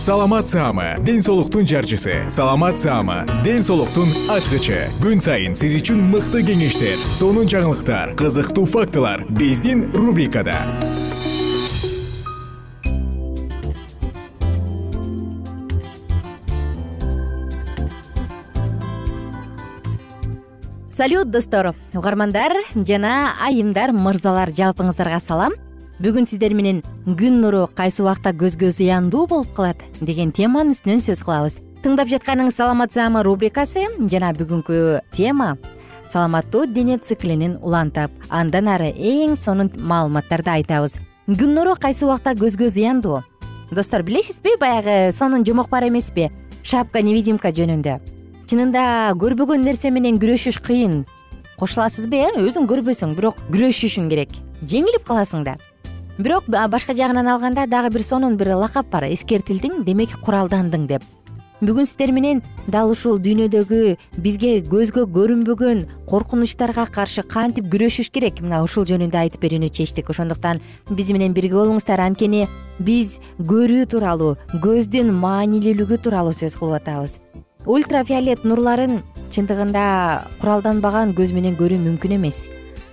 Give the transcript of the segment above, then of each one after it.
саламат саама ден соолуктун жарчысы. Саламат саама ден соолуктун ачкычы. Күн сайын сиз үчүн мыкты кеңештер сонун жаңылыктар кызыктуу фактылар биздин рубрикада. Салют достор. Угармандар жана айымдар мырзалар жалпыңыздарга салам бүгүн сиздер менен күн нуру кайсы убакта көзгө зыяндуу болуп калат деген теманын үстүнөн сөз кылабыз. Тыңдап жатканыңыз саламат саама рубрикасы жана бүгүнкү тема саламаттуу дене циклинин улантып андан ары эң сонун маалыматтарды айтабыз. Күн нуру кайсы убакта көзгө зыяндуу? Достор билесизби баягы сонун жомок бар эмеспи? Шапка невидимка жөнүндө. Чынында көрбөгөн нерсе менен күрөшүш кыйын. Кошуласызбы э? Өзүң көрбөсөң бирок күрөшүшүң керек. Жеңилип каласың да бирок башка жагынан алганда дагы бир сонун бир лакап бар. Эскертилдиң демек куралдандың деп. Бүгүн сиздер менен дал ушул дүйнөдөгү бизге көзгө көрүнбөгөн коркунучтарга каршы кантип күрөшүш керек? Мына ушул жөнүндө айтып берүүнү чечтик. Ошондуктан биз менен бирге болуңуздар. Анткени биз көрүү тууралуу көздүн маанилүүлүгү тууралуу сөз кылып атабыз. Ультрафиолет нурларын чындыгында куралданбаган көз менен көрүү мүмкүн эмес.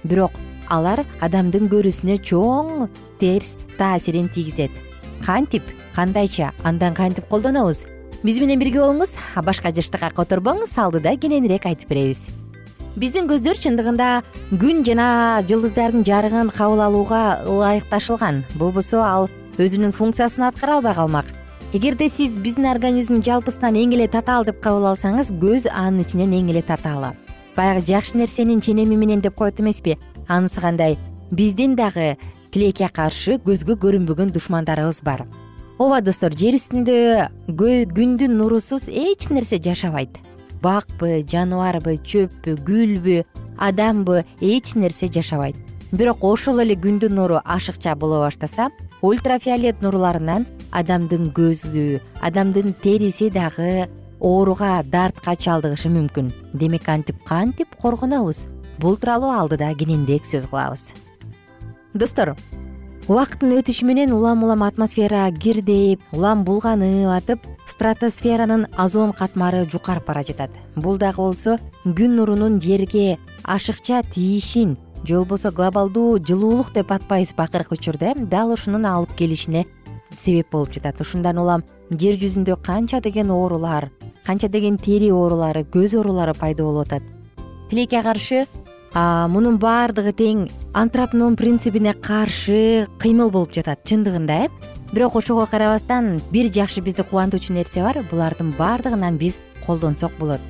Бирок алар адамдын көрүүсүнө чоң терс таасирин тийгизет. Кантип? Кандайча? Андан кантип колдонобуз? Биз менен бирге болуңуз башка жыштыкка которбоңуз алдыда кененирээк айтып беребиз. Биздин көздөр чындыгында күн жана жылдыздардын жарыгын кабыл алууга ылайыкташылган. Болбосо ал өзүнүн функциясын аткара албай калмак. Эгерде сиз биздин организм жалпысынан эң эле татаал деп кабыл алсаңыз көз анын ичинен эң эле татаалы баягы жакшы нерсенин ченеми менен деп коет эмеспи анысы кандай? Биздин дагы тилекке каршы көзгө көрүнбөгөн душмандарыбыз бар. Ооба достор жер үстүндө күндүн нурусуз эч нерсе жашабайт. Бакпы жаныбарбы чөппү гүлбү адамбы эч нерсе жашабайт. Бирок ошол эле күндүн нуру ашыкча боло баштаса ультрафиолет нурларынан адамдын көзү адамдын териси дагы ооруга дартка чалдыгышы мүмкүн. Демек антип кантип коргонобуз бул тууралуу алдыда кененирээк сөз кылабыз. Достор убакыттын өтүшү менен улам улам атмосфера кирдейип улам булганып атып стратосферанын озон катмары жукарып бара жатат. Бул дагы болсо күн нурунун жерге ашыкча тийишин же болбосо глобалдуу жылуулук деп атпайбызбы акыркы учурда э дал ушунун алып келишине себеп болуп жатат. Ушундан улам жер жүзүндө канча деген оорулар канча деген тери оорулары көз оорулары пайда болуп атат. Тилекке каршы мунун баардыгы тең антропнон принцибине каршы кыймыл болуп жатат чындыгында э? Бирок ошого карабастан бир жакшы бизди кубантуучу нерсе бар булардын баардыгынан биз колдонсок болот.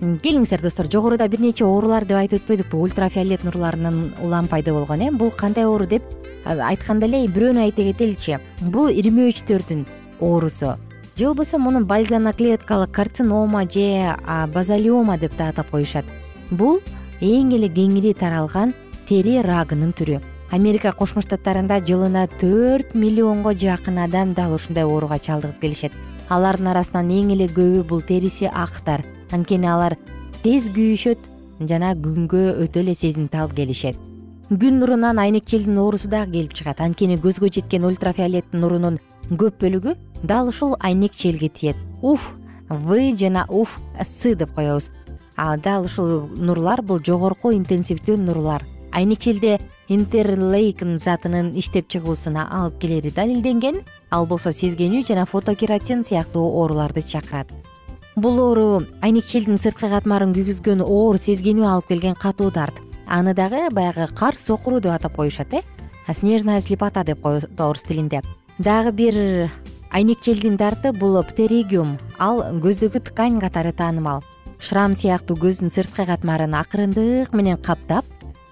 Келиңиздер достор жогоруда бир нече оорулар деп айтып өтпөдүкпү ультрафиолет нурларынан улам пайда болгон э? Бул кандай оору деп айтканда эле бирөөнү айта кетеличи бул ирмөөчтөрдүн оорусу. Же болбосо муну бальзаноклеткалык карцинома же базалиома деп да атап коюшат. Бул эң эле кеңири таралган тери рагынын түрү. Америка кошмо штаттарында жылына төрт миллионго жакын адам дал ушундай ооруга чалдыгып келишет. Алардын арасынан эң эле көбү бул териси актар анткени алар тез күйүшөт жана күнгө өтө эле сезимтал келишет. Күн нурунан айнекчелдин оорусу дагы келип чыгат. Анткени көзгө жеткен ультрафиолет нурунун көп бөлүгү дал ушул айнекчелге тиет. Уф в жана уф с деп коебуз дал ушул нурлар бул жогорку интенсивдүү нурлар. Айнекчелде интерлейкн затынын иштеп чыгуусуна алып келери далилденген ал болсо сезгенүү жана фотокератин сыяктуу ооруларды чакырат. Бул оору айнекчелдин сырткы катмарын күйгүзгөн оор сезгенүү алып келген катуу дарт аны дагы баягы кар сокуруу деп атап коюшат э? Снежная слепота деп коебуз орус тилинде. Дагы бир айнекчелдин дарты бул птеригиум ал көздөгү ткань катары таанымал шрам сыяктуу көздүн сырткы катмарын акырындык менен каптап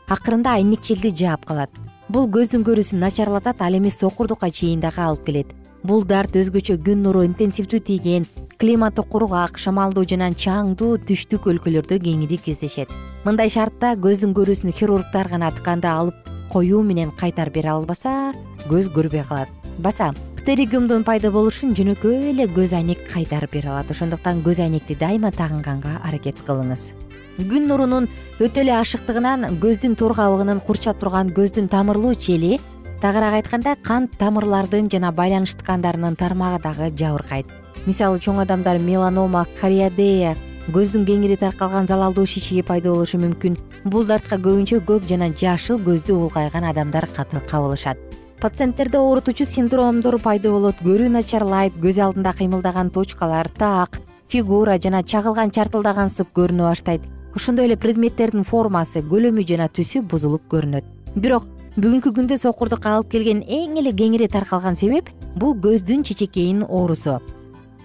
акырында айнекчелди жаап калат. Бул көздүн көрүүсүн начарлатат ал эми сокурдукка чейин дагы алып келет. Бул дарт өзгөчө күн нуру интенсивдүү тийген климаты кургак шамалдуу жана чаңдуу түштүк өлкөлөрдө кеңири кездешет. Мындай шартта көздүн көрүүсүн хирургдар гана тканды алып коюу менен кайтарып бере албаса көз көрбөй калат. Баса пайда болушун жөнөкөй эле көз айнек кайтарып бере алат. Ошондуктан көз айнекти дайыма тагынганга аракет кылыңыз. Күн нурунун өтө эле ашыктыгынан көздүн тор кабыгынын курчап турган көздүн тамырлуу чели тагыраак айтканда кан тамырлардын жана байланыш ткандарынын тармагы дагы жабыркайт. Мисалы чоң адамдар меланома кариодея көздүн кеңири таркалган залалдуу шишиги пайда болушу мүмкүн. Бул дартка көбүнчө көк жана жашыл көздү улгайган адамдар кабылышат пациенттерде оорутуучу синдромдор пайда болот. Көрүү начарлайт көз алдында кыймылдаган точкалар так фигура жана чагылган чартылдаган сып көрүнө баштайт. Ошондой эле предметтердин формасы көлөмү жана түсү бузулуп көрүнөт. Бирок бүгүнкү күндө сокурдукка алып келген эң эле кеңири таркалган себеп бул көздүн чечекейинин оорусу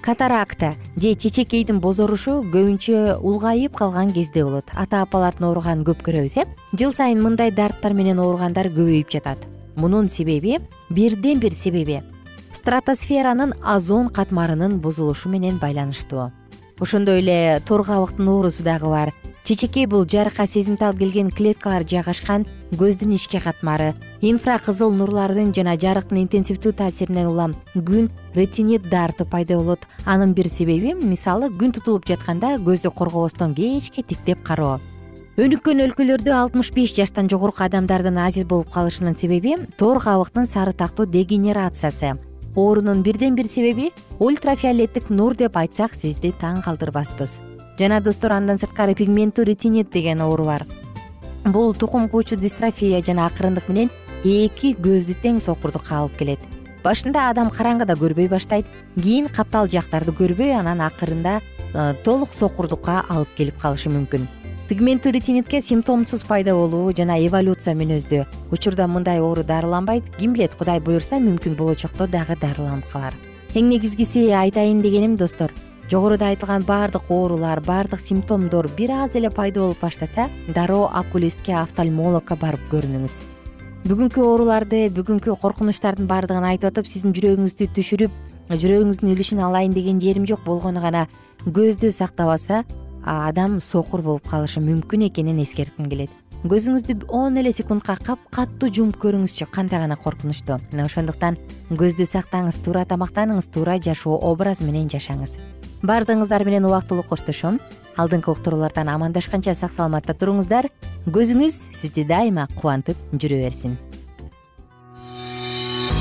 катаракта же чечекейдин бозорушу көбүнчө улгайып калган кезде болот. Ата апалардын ооруганын көп көрөбүз э? Жыл сайын мындай дарттар менен ооругандар көбөйүп жатат мунун себеби бирден бир себеби. Стратосферанын озон катмарынын бузулушу менен байланыштуу. Ошондой эле тор кабыктын оорусу дагы бар. Чечекей бул жарыкка сезимтал келген клеткалар жайгашкан көздүн ички катмары инфра кызыл нурлардын жана жарыктын интенсивдүү таасиринен улам күн ретинит дарты пайда болот. Анын бир себеби мисалы күн тутулуп жатканда көздү коргобостон кечке тиктеп кароо өнүккөн өлкөлөрдө алтымыш беш жаштан жогорку адамдардын азиз болуп калышынын себеби тор кабыктын сарытактуу дегенерациясы. Оорунун бирден бир себеби ультрафиолеттик нур деп айтсак сизди таң калтырбаспыз. Жана достор андан сырткары пигменттүү ретинит деген оору бар. Бул тукум куучу дистрофия жана акырындык менен эки көздү тең сокурдукка алып келет. Башында адам караңгыда көрбөй баштайт кийин каптал жактарды көрбөй анан акырында э, толук сокурдукка алып келип калышы мүмкүн пигменттүү ретинитке симптомсуз пайда болуу жана эволюция мүнөздүү учурда мындай оору дарыланбайт ким билет кудай буюрса мүмкүн болочокто дагы дарыланып калар. Эң негизгиси айтайын дегеним достор жогоруда айтылган баардык оорулар баардык симптомдор бир аз эле пайда болуп баштаса дароо окулистке офтальмологко барып көрүнүңүз. Бүгүнкү ооруларды бүгүнкү коркунучтардын баардыгын айтып атып сиздин жүрөгүңүздү түшүрүп жүрөгүңүздүн үлүшүн алайын деген жерим жок болгону гана көздү сактабаса адам сокур болуп калышы мүмкүн экенин эскертким келет. Көзүңүздү он эле секундка капкатуу жумуп көрүңүзчү кандай гана коркунучтуу мына ошондуктан көздү сактаңыз туура тамактаныңыз туура жашоо образы менен жашаңыз. Баардыгыңыздар менен убактылуу коштошом. Алдыңкы уктуруулардан амандашканча сак саламатта туруңуздар. Көзүңүз сизди дайыма кубантып жүрө берсин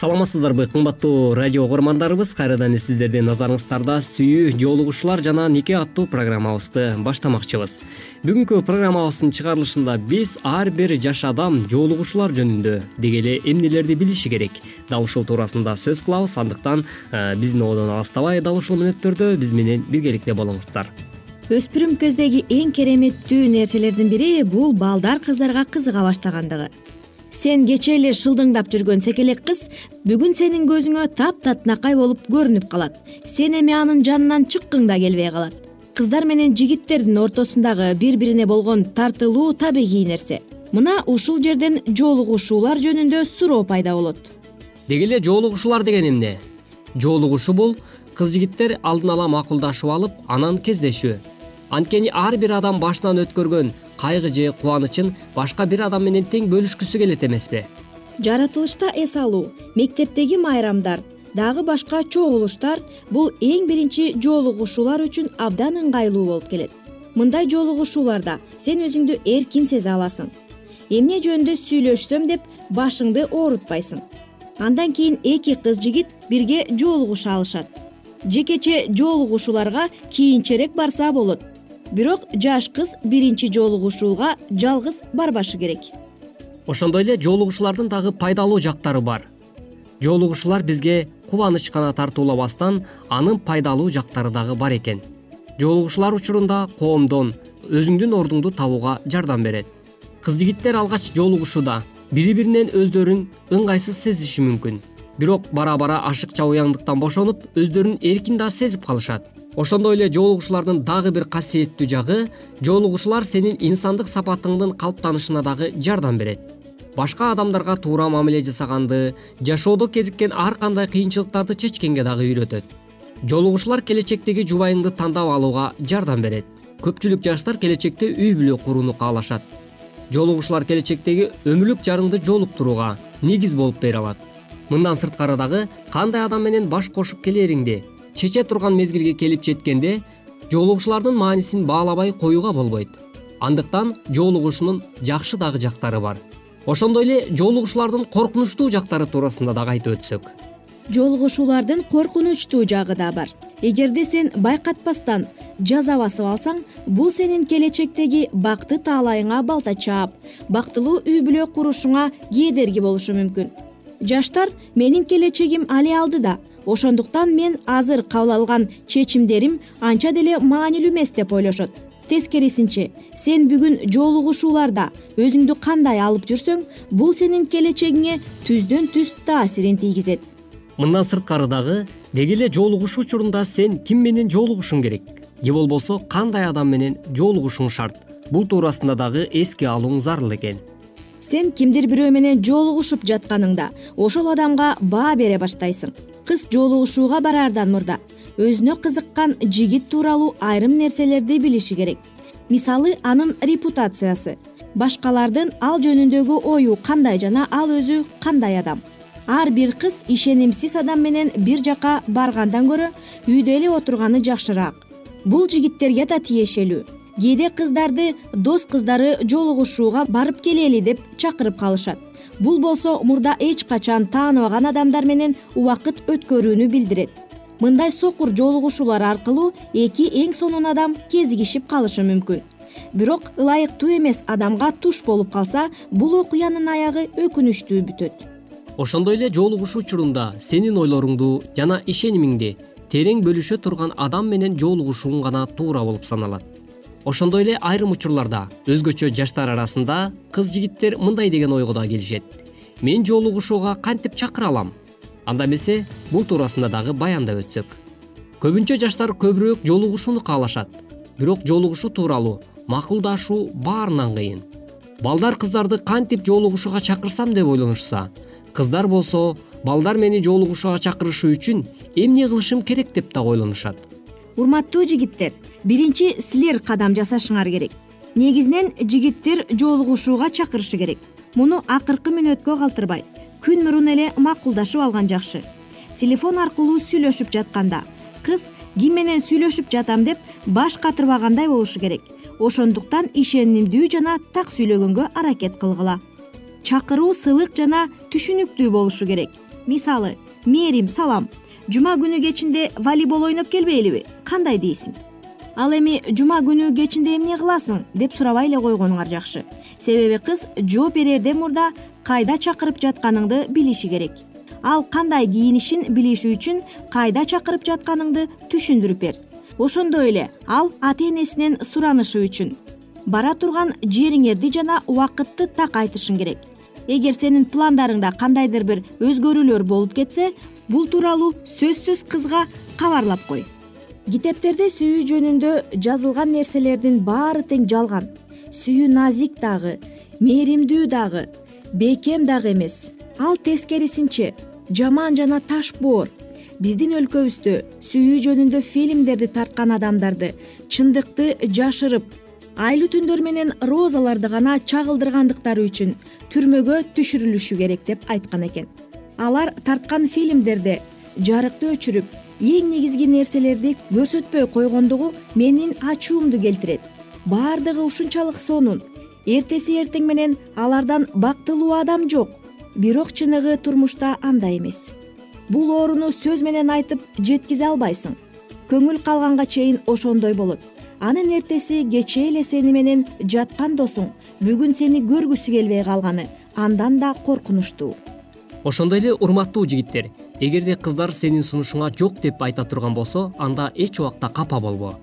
саламатсыздарбы кымбаттуу радио угармандарыбыз. Кайрадан эле сиздердин назарыңыздарда сүйүү жоолугушуулар жана нике аттуу программабызды баштамакчыбыз. Бүгүнкү программабыздын чыгарылышында биз ар бир жаш адам жоолугушуулар жөнүндө деги эле эмнелерди билиши керек. Дал ушул туурасында сөз кылабыз андыктан э, биздин ободон алыстабай дал ушул мүнөттөрдө биз менен биргеликте болуңуздар. Өспүрүм кездеги эң кереметтүү нерселердин бири бул балдар кыздарга кызыга баштагандыгы сен кечээ эле шылдыңдап жүргөн секелек кыз бүгүн сенин көзүңө таптатынакай болуп көрүнүп калат. Сен эми анын жанынан чыккың да келбей калат. Кыздар менен жигиттердин ортосундагы бири бирине болгон тартылуу табигый нерсе. Мына ушул жерден жоолугушуулар жөнүндө суроо пайда болот. Деги эле жоолугушуулар деген эмне? Жоолугушуу бул кыз жигиттер алдын ала макулдашып алып анан кездешүү. Анткени ар бир адам башынан өткөргөн кайгы же кубанычын башка бир адам менен тең бөлүшкүсү келет эмеспи. Жаратылышта эс алуу мектептеги майрамдар дагы башка чогулуштар бул эң биринчи жоолугушуулар үчүн абдан ыңгайлуу болуп келет. Мындай жоолугушууларда сен өзүңдү эркин сезе аласың. Эмне жөнүндө сүйлөшсөм деп башыңды оорутпайсың. Андан кийин эки кыз жигит бирге жоолугуша алышат. Жекече жоолугушууларга кийинчерээк барса болот бирок жаш кыз биринчи жоолугушууга жалгыз барбашы керек. Ошондой эле жоолугушуулардын дагы пайдалуу жактары бар. Жоолугушуулар бизге кубаныч гана тартуулабастан анын пайдалуу жактары дагы бар экен. Жоолугушуулар учурунда коомдон өзүңдүн ордуңду табууга жардам берет. Кыз жигиттер алгач жоолугушууда бири биринен өздөрүн ыңгайсыз сезиши мүмкүн. Бирок бара бара ашыкча уяңдыктан бошонуп өздөрүн эркин да сезип калышат ошондой эле жоолугушуулардын дагы бир касиеттүү жагы жоолугушуулар сенин инсандык сапатыңдын калыптанышына дагы жардам берет. Башка адамдарга туура мамиле жасаганды жашоодо кезиккен ар кандай кыйынчылыктарды чечкенге дагы үйрөтөт. Жоолугушуулар келечектеги жубайыңды тандап алууга жардам берет. Көпчүлүк жаштар келечекте үй бүлө курууну каалашат. Жоолугушуулар келечектеги өмүрлүк жарыңды жолуктурууга негиз болуп бере алат. Мындан сырткары дагы кандай адам менен баш кошуп келериңди чече турган мезгилге келип жеткенде жолугушуулардын маанисин баалабай коюуга болбойт. Андыктан жолугушуунун жакшы дагы жактары бар. Ошондой эле жолугушуулардын коркунучтуу жактары туурасында дагы айтып өтсөк. Жолугушуулардын коркунучтуу жагы да бар. Эгерде сен байкатпастан жаза басып алсаң бул сенин келечектеги бакты таалайыңа балта чаап бактылуу үй бүлө курушуңа кедерги болушу мүмкүн. Жаштар менин келечегим али алдыда ошондуктан мен азыр кабыл алган чечимдерим анча деле маанилүү эмес деп ойлошот. Тескерисинче сен бүгүн жолугушууларда өзүңдү кандай алып жүрсөң бул сенин келечегиңе түздөн түз таасирин тийгизет. Мындан сырткары дагы деги эле жолугушуу учурунда сен ким менен жолугушуң керек? Же болбосо кандай адам менен жолугушуң шарт? Бул туурасында дагы эске алууң зарыл экен. Сен кимдир бирөө менен жолугушуп жатканыңда ошол адамга баа бере баштайсың кыз жолугушууга бараардан мурда. Өзүнө кызыккан жигит тууралуу айрым нерселерди билиши керек. Мисалы анын репутациясы. Башкалардын ал жөнүндөгү ою кандай жана ал өзү кандай адам. Ар бир кыз ишенимсиз адам менен бир жака баргандан көрө үйдө эле отурганы жакшыраак. Бул жигиттерге да тиешелүү кээде кыздарды дос кыздары жолугушууга барып келели деп чакырып калышат. Бул болсо мурда эч качан тааныбаган адамдар менен убакыт өткөрүүнү билдирет. Мындай сокур жолугушуулар аркылуу эки эң сонун адам кезигишип калышы мүмкүн. Бирок ылайыктуу эмес адамга туш болуп калса бул окуянын аягы өкүнүчтүү бүтөт. Ошондой эле жолугушуу учурунда сенин ойлоруңду жана ишенимиңди терең бөлүшө турган адам менен жолугушууң гана туура болуп саналат ошондой эле айрым учурларда өзгөчө жаштар арасында кыз жигиттер мындай деген ойго да келишет. Мен жолугушууга кантип чакыра алам? Анда эмесе бул туурасында дагы баяндап өтсөк. Көбүнчө жаштар көбүрөөк жолугушууну каалашат. Бирок жолугушуу тууралуу макулдашуу баарынан кыйын. Балдар кыздарды кантип жолугушууга чакырсам деп ойлонушса кыздар болсо балдар мени жолугушууга чакырышы үчүн эмне кылышым керек деп дагы ойлонушат урматтуу жигиттер биринчи силер кадам жасашыңар керек. Негизинен жигиттер жолугушууга чакырышы керек. Муну акыркы мүнөткө калтырбай күн мурун эле макулдашып алган жакшы. Телефон аркылуу сүйлөшүп жатканда кыз ким менен сүйлөшүп жатам деп баш катырбагандай болушу керек. Ошондуктан ишенимдүү жана так сүйлөгөнгө аракет кылгыла. Чакыруу сылык жана түшүнүктүү болушу керек. Мисалы мээрим салам жума күнү кечинде волейбол ойноп келбейлиби кандай дейсиң? Ал эми жума күнү кечинде эмне кыласың? Деп сурабай эле койгонуңар жакшы. Себеби кыз жооп берерден мурда кайда чакырып жатканыңды билиши керек. Ал кандай кийинишин билиш үчүн кайда чакырып жатканыңды түшүндүрүп бер. Ошондой эле ал ата энесинен суранышы үчүн. Бара турган жериңерди жана убакытты так айтышың керек эгер сенин пландарыңда кандайдыр бир өзгөрүүлөр болуп кетсе бул тууралуу сөзсүз кызга кабарлап кой. Китептерде сүйүү жөнүндө жазылган нерселердин баары тең жалган. Сүйүү назик дагы мээримдүү дагы бекем дагы эмес. Ал тескерисинче жаман жана таш боор биздин өлкөбүздө сүйүү жөнүндө фильмдерди тарткан адамдарды чындыкты жашырып айлуу түндөр менен розаларды гана чагылдыргандыктары үчүн түрмөгө түшүрүлүшү керек деп айткан экен. Алар тарткан фильмдерде жарыкты өчүрүп эң негизги нерселерди көрсөтпөй койгондугу менин ачуумду келтирет. Баардыгы ушунчалык сонун. Эртеси эртең менен алардан бактылуу адам жок. Бирок чыныгы турмушта андай эмес. Бул ооруну сөз менен айтып жеткизе албайсың. Көңүл калганга чейин ошондой болот анын эртеси кечээ эле сени менен жаткан досуң. Бүгүн сени көргүсү келбей калганы андан да коркунучтуу. Ошондой эле урматтуу жигиттер эгерде кыздар сенин сунушуңа жок деп айта турган болсо анда эч убакта капа болбо.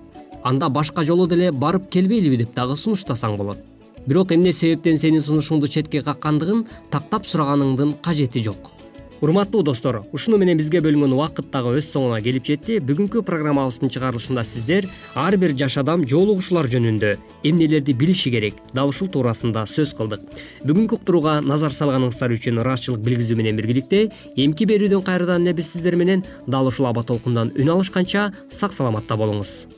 Анда башка жолу деле барып келбейлиби деп дагы сунуштасаң болот. Бирок эмне себептен сенин сунушуңду четке каккандыгын тактап сураганыңдын кажети жок урматтуу достор ушуну менен бизге бөлүнгөн убакыт дагы өз соңуна келип жетти. Бүгүнкү программабыздын чыгарылышында сиздер ар бир жаш адам жолугушуулар жөнүндө эмнелерди билиши керек дал ушул туурасында сөз кылдык. Бүгүнкү уктурууга назар салганыңыздар үчүн ыраазычылык билгизүү менен биргеликте эмки берүүдөн кайрадан эле биз сиздер менен дал ушул аба толкундан үн алышканча сак саламатта болуңуз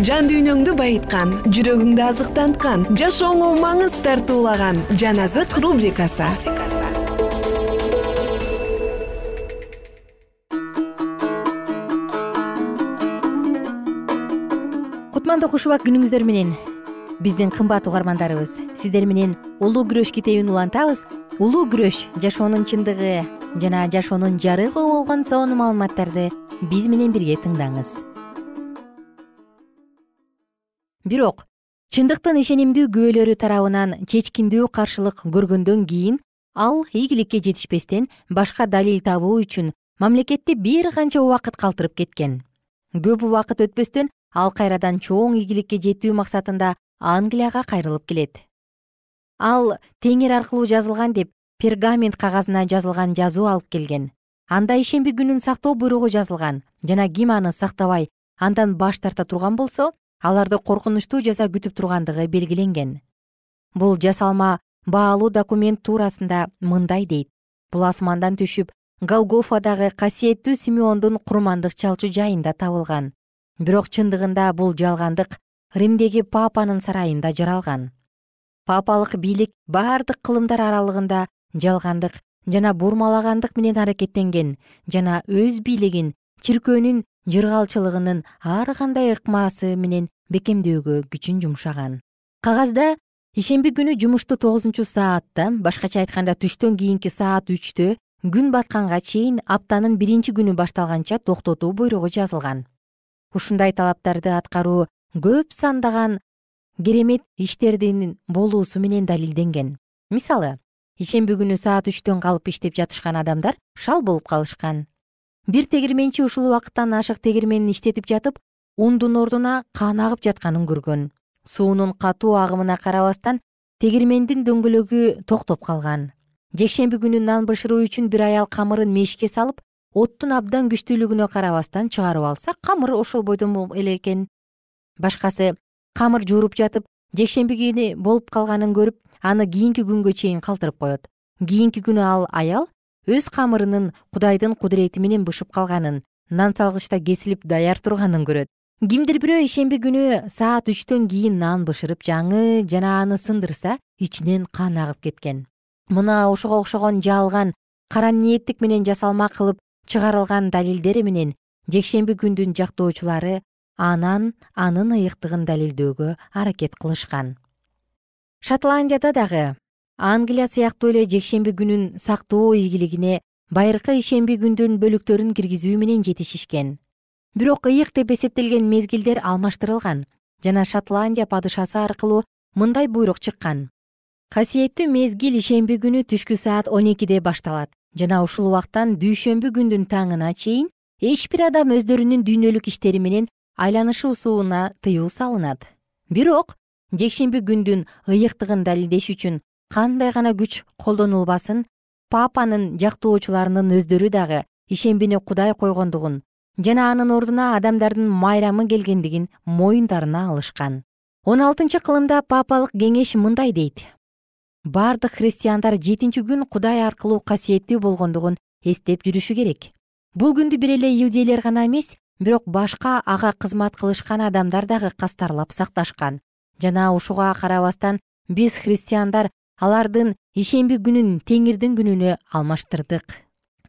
жан дүйнөңдү байыткан жүрөгүңдү азыктанткан жашооңо маңыз тартуулаган жан азык рубрикасы. Кутмандуу куш убак күнүңүздөр менен биздин кымбат угармандарыбыз сиздер менен улуу күрөш китебин улантабыз. Улуу күрөш жашоонун чындыгы жана жашоонун жарыгы болгон сонун маалыматтарды биз менен бирге тыңдаңыз бирок чындыктын ишенимдүү күбөлөрү тарабынан чечкиндүү каршылык көргөндөн кийин ал ийгиликке жетишпестен башка далил табуу үчүн мамлекетти бир канча убакыт калтырып кеткен. Көп убакыт өтпөстөн ал кайрадан чоң ийгиликке жетүү максатында англияга кайрылып келет. Ал теңир аркылуу жазылган деп пергамент кагазына жазылган жазуу алып келген. Анда ишемби күнүн сактоо буйругу жазылган жана ким аны сактабай андан баш тарта турган болсо аларды коркунучтуу жаза күтүп тургандыгы белгиленген. Бул жасалма баалуу документ туурасында мындай дейт. Бул асмандан түшүп голгофадагы касиеттүү симеондун курмандык чалчу жайында табылган. Бирок чындыгында бул жалгандык римдеги папанын сарайында жаралган. Папалык бийлик бардык кылымдар аралыгында жалгандык жана бурмалагандык менен аракеттенген жана өз бийлигин чиркөөнүн жыргалчылыгынын ар кандай ыкмасы менен бекемдөөгө күчүн жумшаган. Кагазда ишемби күнү жумушту тогузунчу саатта башкача айтканда түштөн кийинки саат үчтө күн батканга чейин аптанын биринчи күнү башталганча токтотуу буйругу жазылган. Ушундай талаптарды аткаруу көп сандаган керемет иштердин болуусу менен далилденген. Мисалы ишемби күнү саат үчтөн калып иштеп жатышкан адамдар шал болуп калышкан бир тегирменчи ушул убакыттан ашык тегирменин иштетип жатып ундун ордуна кан агып жатканын көргөн. Суунун катуу агымына карабастан тегирмендин дөңгөлөгү токтоп калган. Жекшемби күнү нан бышыруу үчүн бир аял камырын мешке салып оттун абдан күчтүүлүгүнө карабастан чыгарып алса камыр ошол бойдон эле экен. Башкасы камыр жууруп жатып жекшемби күнү болуп калганын көрүп аны кийинки күнгө чейин калтырып коет. Кийинки күнү ал аял өз камырынын кудайдын кудурети менен бышып калганын нан салгычта кесилип даяр турганын көрөт. Кимдир бирөө ишемби күнү саат үчтөн кийин нан бышырып жаңы жана аны сындырса ичинен кан агып кеткен. Мына ушуга окшогон жалган кара ниеттик менен жасалма кылып чыгарылган далилдери менен жекшемби күндүн жактоочулары анан анын ыйыктыгын далилдөөгө аракет кылышкан. Шотландияда дагы англия сыяктуу эле жекшемби күнүн сактоо ийгилигине байыркы ишемби күндүн бөлүктөрүн киргизүү менен жетишишкен. Бирок ыйык деп эсептелген мезгилдер алмаштырылган жана шотландия падышасы аркылуу мындай буйрук чыккан. Касиеттүү мезгил ишемби күнү түшкү саат он экиде башталат жана ушул убакыттан дүйшөмбү күндүн таңына чейин эч бир адам өздөрүнүн дүйнөлүк иштери менен айланышуусуна тыюу салынат. Бирок жекшемби күндүн ыйыктыгын далилдеш үчүн кандай гана күч колдонулбасын папанын жактоочуларынын өздөрү дагы ишембини кудай койгондугун жана анын ордуна адамдардын майрамы келгендигин моюндарына алышкан. Он алтынчы кылымда папалык кеңеш мындай дейт. Бардык христиандар жетинчи күн кудай аркылуу касиеттүү болгондугун эстеп жүрүшү керек. Бул күндү бир эле иудейлер гана эмес бирок башка ага кызмат кылышкан адамдар дагы кастарлап сакташкан. Жана ушуга карабастан биз христиандар алардын ишемби күнүн теңирдин күнүнө алмаштырдык.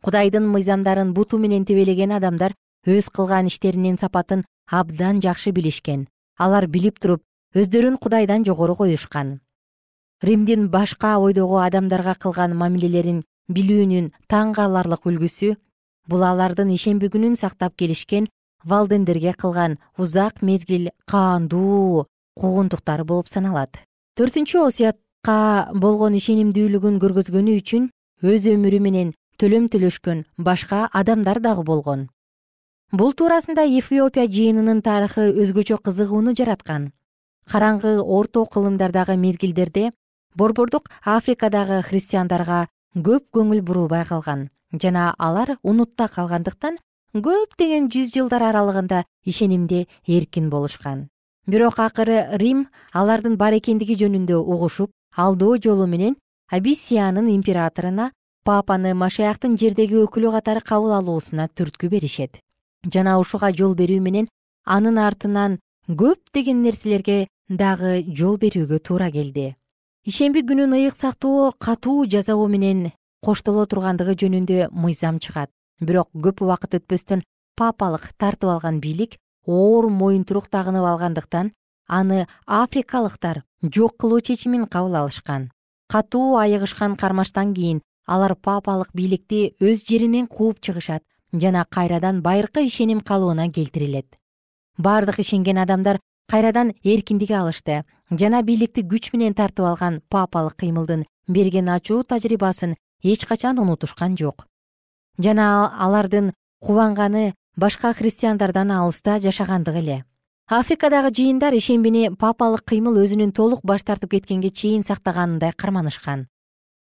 Кудайдын мыйзамдарын буту менен тебелеген адамдар өз кылган иштеринин сапатын абдан жакшы билишкен. Алар билип туруп өздөрүн кудайдан жогору коюшкан. Римдин башка бойдогу адамдарга кылган мамилелерин билүүнүн таң каларлык үлгүсү бул алардын ишемби күнүн сактап келишкен валдендерге кылган узак мезгил каандуу куугунтуктары болуп саналат. Төртүнчү осуят болгон ишенимдүүлүгүн көргөзгөнү үчүн өз өмүрү менен төлөм төлөшкөн башка адамдар дагы болгон. Бул туурасында эфиопия жыйынынын тарыхы өзгөчө кызыгууну жараткан. Караңгы орто кылымдардагы мезгилдерде борбордук африкадагы христиандарга көп көңүл бурулбай калган жана алар унутта калгандыктан көптөгөн жүз жылдар аралыгында ишенимде эркин болушкан. Бирок акыры рим алардын бар экендиги жөнүндө угушуп алдоо жолу менен абиссиянын императоруна папаны машаяктын жердеги өкүлү катары кабыл алуусуна түрткү беришет. Жана ушуга жол берүү менен анын артынан көптөгөн нерселерге дагы жол берүүгө туура келди. Ишемби күнүн ыйык сактоо катуу жазалоо менен коштоло тургандыгы жөнүндө мыйзам чыгат. Бирок көп убакыт өтпөстөн папалык тартып алган бийлик оор моюнтурук тагынып алгандыктан аны африкалыктар жок кылуу чечимин кабыл алышкан. Катуу айыгышкан кармаштан кийин алар папалык бийликти өз жеринен кууп чыгышат жана кайрадан байыркы ишеним калыбына келтирилет. Бардык ишенген адамдар кайрадан эркиндик алышты жана бийликти күч менен тартып алган папалык кыймылдын берген ачуу тажрыйбасын эч качан унутушкан жок. Жана алардын кубанганы башка христиандардан алыста жашагандыгы эле африкадагы жыйындар ишембини папалык кыймыл өзүнүн толук баш тартып кеткенге чейин сактаганындай карманышкан.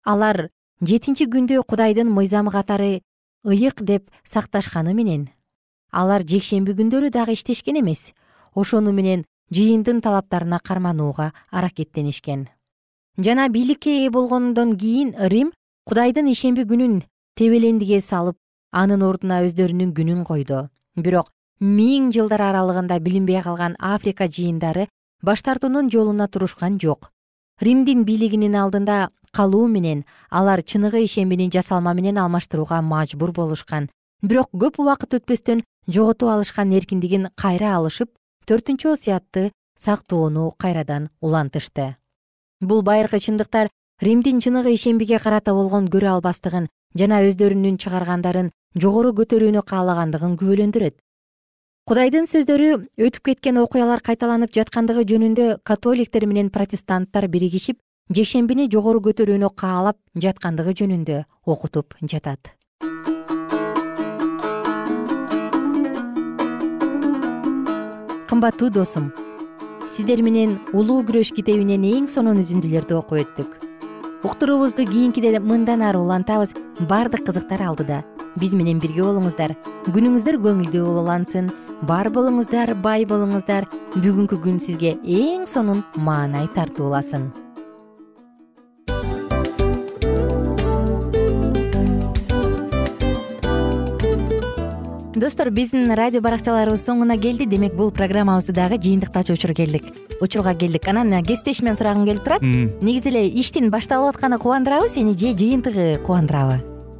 Алар жетинчи күндү кудайдын мыйзамы катары ыйык деп сакташканы менен. Алар жекшемби күндөрү дагы иштешкен эмес ошону менен жыйындын талаптарына карманууга аракеттенишкен. Жана бийликке ээ болгондон кийин рим кудайдын ишемби күнүн тебелендиге салып анын ордуна өздөрүнүн күнүн койду. Бирок миң жылдар аралыгында билинбей калган африка жыйындары баш тартуунун жолуна турушкан жок. Римдин бийлигинин алдында калуу менен алар чыныгы ишембини жасалма менен алмаштырууга мажбур болушкан. Бирок көп убакыт өтпөстөн жоготуп алышкан эркиндигин кайра алышып төртүнчү осуятты сактоону кайрадан улантышты. Бул байыркы чындыктар римдин чыныгы ишембиге карата болгон көрө албастыгын жана өздөрүнүн чыгаргандарын жогору көтөрүүнү каалагандыгын күбөлөндүрөт кудайдын сөздөрү өтүп кеткен окуялар кайталанып жаткандыгы жөнүндө католиктер менен протестанттар биригишип жекшембини жогору көтөрүүнү каалап жаткандыгы жөнүндө окутуп жатат. Кымбаттуу досум сиздер менен улуу күрөш китебинен эң сонун үзүндүлөрдү окуп өттүк. Уктуруубузду кийинкиде мындан ары улантабыз баардык кызыктар алдыда. Биз менен бирге болуңуздар күнүңүздөр көңүлдүү улансын бар болуңуздар бай болуңуздар. Бүгүнкү күн сизге эң сонун маанай тартууласын достор биздин радио баракчаларыбыз соңуна келди. Демек бул программабызды дагы жыйынтыктачу учур келдик. Учурга келдик. Анан кесиптешимден сурагым келип турат. Негизи эле иштин башталып атканы кубандырабы сени же жыйынтыгы кубандырабы